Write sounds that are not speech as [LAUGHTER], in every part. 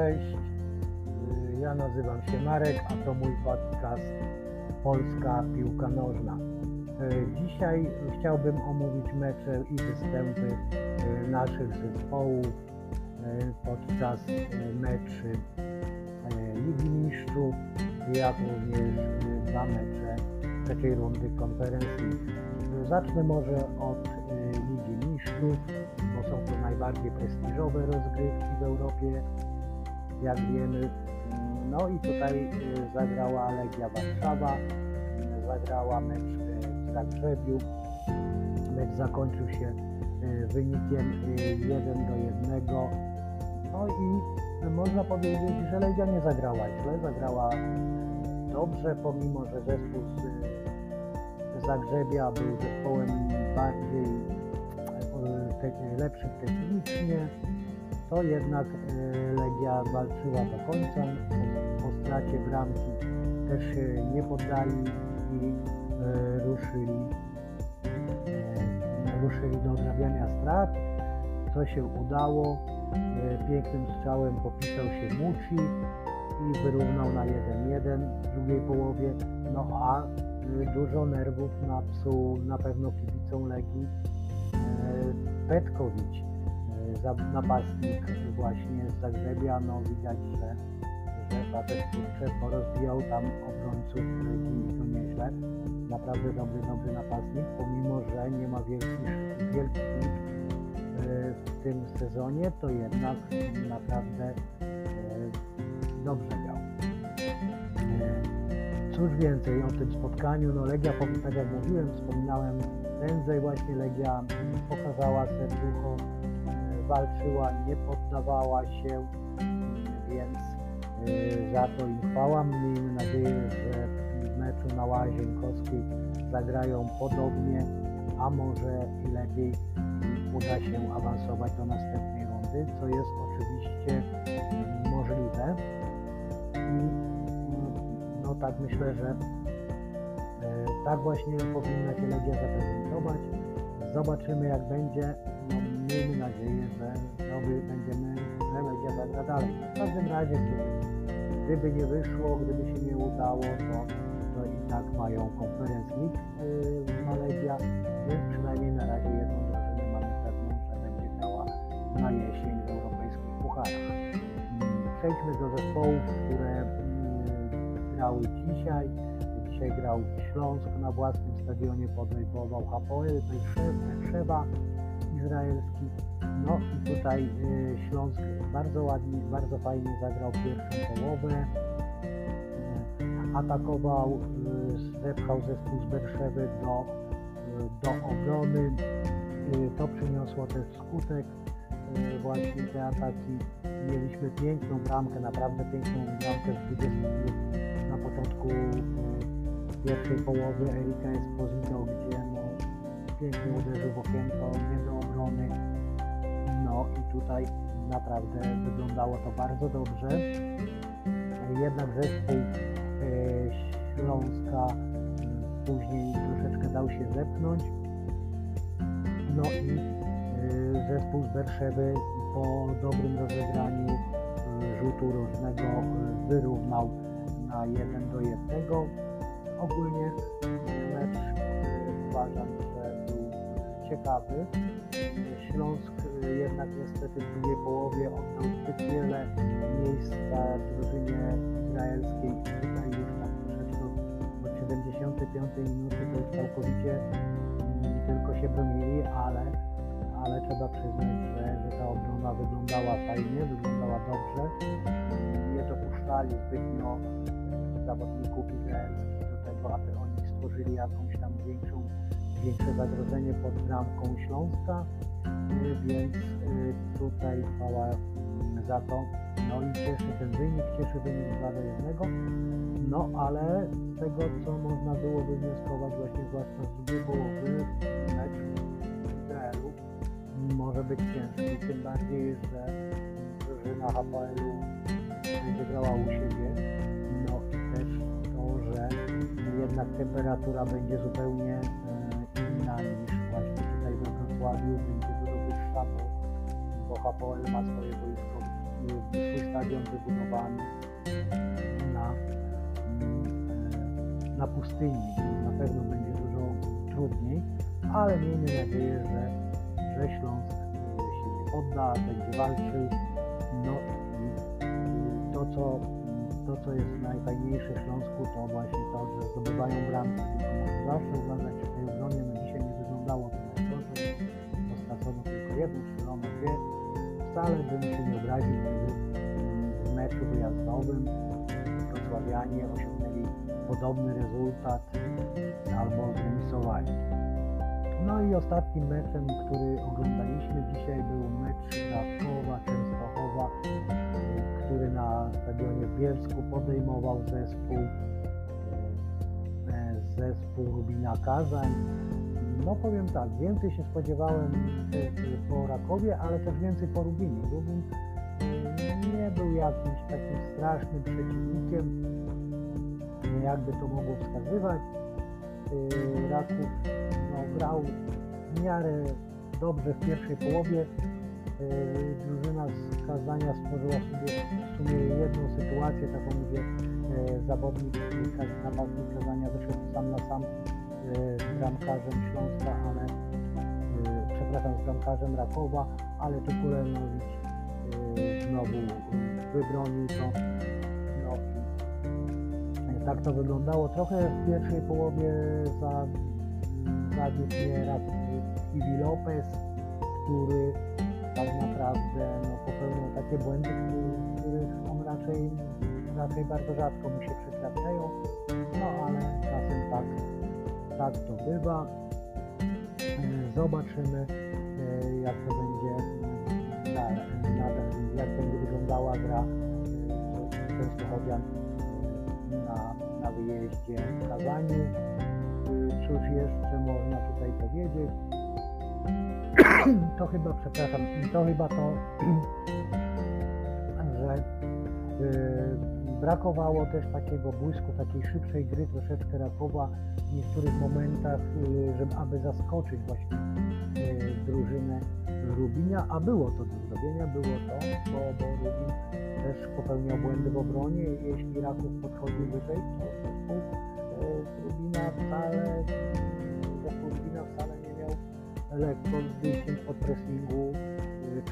cześć. Y, Ja nazywam się Marek, a to mój podcast Polska Piłka Nożna. Y, Dzisiaj chciałbym omówić mecze i występy y, naszych zespołów podczas meczy Ligi Mistrzów, jak również dwa mecze trzeciej rundy konferencji. Zacznę może od Ligi Mistrzów, bo są to najbardziej prestiżowe rozgrywki w Europie, jak wiemy. No i tutaj y, zagrała Legia Warszawa, y, zagrała mecz y, w Zagrzebiu. Mecz zakończył się wynikiem y, 1 do 1. No i można powiedzieć, że Legia nie zagrała źle, zagrała dobrze, pomimo że zespół z Zagrzebia był zespołem bardziej lepszym technicznie, to jednak y, Legia walczyła do końca. Po, stracie bramki też się nie poddali i y, ruszyli, ruszyli do odrabiania strat, co się udało. Pięknym strzałem popisał się Muci i wyrównał na 1-1 w drugiej połowie. No a dużo nerwów napsuł na pewno kibicom Legii Petkowicz, napastnik właśnie z Zagrzebia. No widać, że, że facet kurczę porozbijał tam obrońców to nieźle. Naprawdę dobry, dobry napastnik, pomimo, że nie ma wielkich, wielkich y, w tym sezonie, to jednak naprawdę y, dobrze grał. E, Cóż więcej o tym spotkaniu, no Legia, tak jak mówiłem, wspominałem prędzej właśnie Legia pokazała serducho, e, walczyła, nie poddawała się, więc e, za to im chwała. Miejmy nadzieję, że w meczu na Łazienkowskiej zagrają podobnie, a może lepiej uda się awansować do następnej rundy, co jest oczywiście możliwe. No tak myślę, że e, tak właśnie powinna się Legia zaprezentować. Zobaczymy jak będzie. Miejmy nadzieję, że znowu będziemy, Legia zagra dalej. W każdym razie, gdyby, nie wyszło, gdyby się nie udało, to, to i tak mają Conference League yy, ma Legia, więc przynajmniej na razie jedną drużynę mamy pewną, że będzie grała na jesień w europejskich pucharach. Mm, Przejdźmy do zespołów, które mm, grały dzisiaj. Dzisiaj grał Śląsk na własnym stadionie, podejmował Hapoel, Berszewa izraelski. No i tutaj y, Śląsk bardzo ładnie, bardzo fajnie zagrał pierwszą połowę. Y, Atakował, y, zepchał zespół z Berszewy do, y, do obrony. To przyniosło też skutek właśnie te ataki. Mieliśmy piękną bramkę, naprawdę piękną bramkę w 20 minut na początku pierwszej połowy Erika Esposito, gdzie pięknie uderzył w okienko, nie do obrony. No i tutaj naprawdę wyglądało to bardzo dobrze. Jednak zespół e, Śląska m, później troszeczkę dał się zepchnąć. No i e, zespół z Berszewy po dobrym rozegraniu e, rzutu rożnego e, wyrównał na 1 do 1. Ogólnie ciekawy. Śląsk y, jednak niestety w drugiej połowie oddał zbyt wiele miejsca drużynie izraelskiej i tutaj już tak troszeczkę od 75 minuty to już całkowicie mm, tylko się bronili, ale, ale trzeba przyznać, że, że ta obrona wyglądała fajnie, wyglądała dobrze. Nie dopuszczali zbytnio zawodników izraelskich do tego, aby oni stworzyli jakąś tam większą większe zagrożenie pod bramką Śląska, y, więc y, tutaj chwała za to. No i cieszy ten wynik, cieszy wynik 2 do 1. No ale tego, co można było wywnioskować właśnie zwłaszcza z drugiej połowy, mecz w Izraelu może być ciężki, tym bardziej, że drużyna HPL-u będzie grała u siebie. No i też to, że jednak temperatura będzie zupełnie inna niż właśnie tutaj we Wrocławiu, będzie dużo wyższa, bo, bo HPL ma swoje boisko swój stadion wybudowany na, mm, na pustyni, więc na pewno będzie dużo trudniej, ale miejmy nadzieję, że, że Śląsk y, się nie podda, będzie walczył. No i to, co, to, co jest najfajniejsze w Śląsku, to właśnie to, że zdobywają bramki. Zawsze uważać w tej obronie, wyglądało to najgorzej, bo stracono tylko jedną strzeloną dwie. Wcale bym się nie obraził, gdyby w meczu wyjazdowym wrocławianie osiągnęli podobny rezultat albo zremisowali. No i ostatnim meczem, który oglądaliśmy dzisiaj był mecz Krakowa Częstochowa, który na stadionie w Bielsku podejmował zespół e, zespół Rubina Kazań. No powiem tak, więcej się spodziewałem po Rakowie, ale też więcej po Rubinie. Rubin nie był jakimś takim strasznym przeciwnikiem, jakby to mogło wskazywać. Yy, Raków no, grał w miarę dobrze w pierwszej połowie. Yy, Drużyna z Kazania stworzyła sobie w sumie jedną sytuację, taką gdzie yy, zawodnik, napastnik Kazania wyszedł sam na sam bramkarzem Śląska, ale yy, przepraszam, z bramkarzem Rakowa, ale tu Kulenowicz yy, znowu yy, wybronił to. No, i tak to wyglądało. Trochę w pierwszej połowie za, zawiódł mnie raz Iwi Lopez, który tak naprawdę no, popełniał takie błędy, który- których on raczej, raczej bardzo rzadko mu się przytrafiają. Tak to bywa. E, Zobaczymy, e, jak to będzie na, na, jak będzie wyglądała gra e, Częstochowian e, na, na wyjeździe w Kazaniu. E, Cóż jeszcze można tutaj powiedzieć? To chyba, przepraszam, to chyba to, [CLEARS THROAT] że e, brakowało też takiego błysku, takiej szybszej gry troszeczkę Rakowa w niektórych momentach, e, żeby, aby zaskoczyć właśnie e, drużynę Rubinia, a było to do zrobienia, było to, bo, bo Rubin też popełniał błędy w obronie jeśli Raków podchodził wyżej, to zespół z Rubina wcale, Rubina wcale nie miał lekko z wyjściem pod pressingu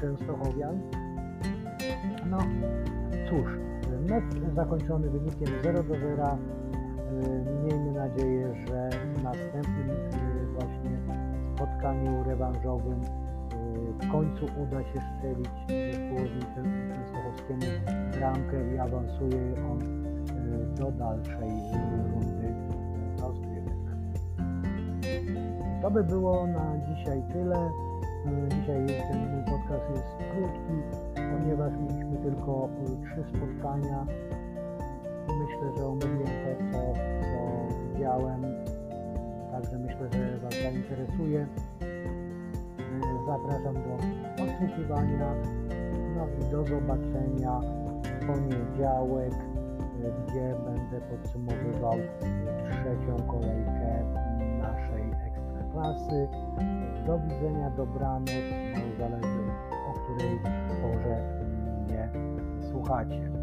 Częstochowian. No cóż, mecz zakończony wynikiem 0 do 0. E, Miejmy nadzieję, że w następnym e, właśnie spotkaniu rewanżowym e, w końcu uda się strzelić zespołowi Czę- Częstochowskiemu bramkę i awansuje on do dalszej rundy rozgrywek. To by było na dzisiaj tyle. Dzisiaj ten mój podcast jest krótki, ponieważ mieliśmy tylko e, trzy spotkania. Myślę, że omówiłem to, co, co widziałem. Także myślę, że Was zainteresuje. E, Zapraszam do odsłuchiwania. No i do zobaczenia w poniedziałek, e, gdzie będę podsumowywał trzecią kolejkę naszej ekstraklasy. Do widzenia, dobranoc. No, zależy której porze mnie słuchacie.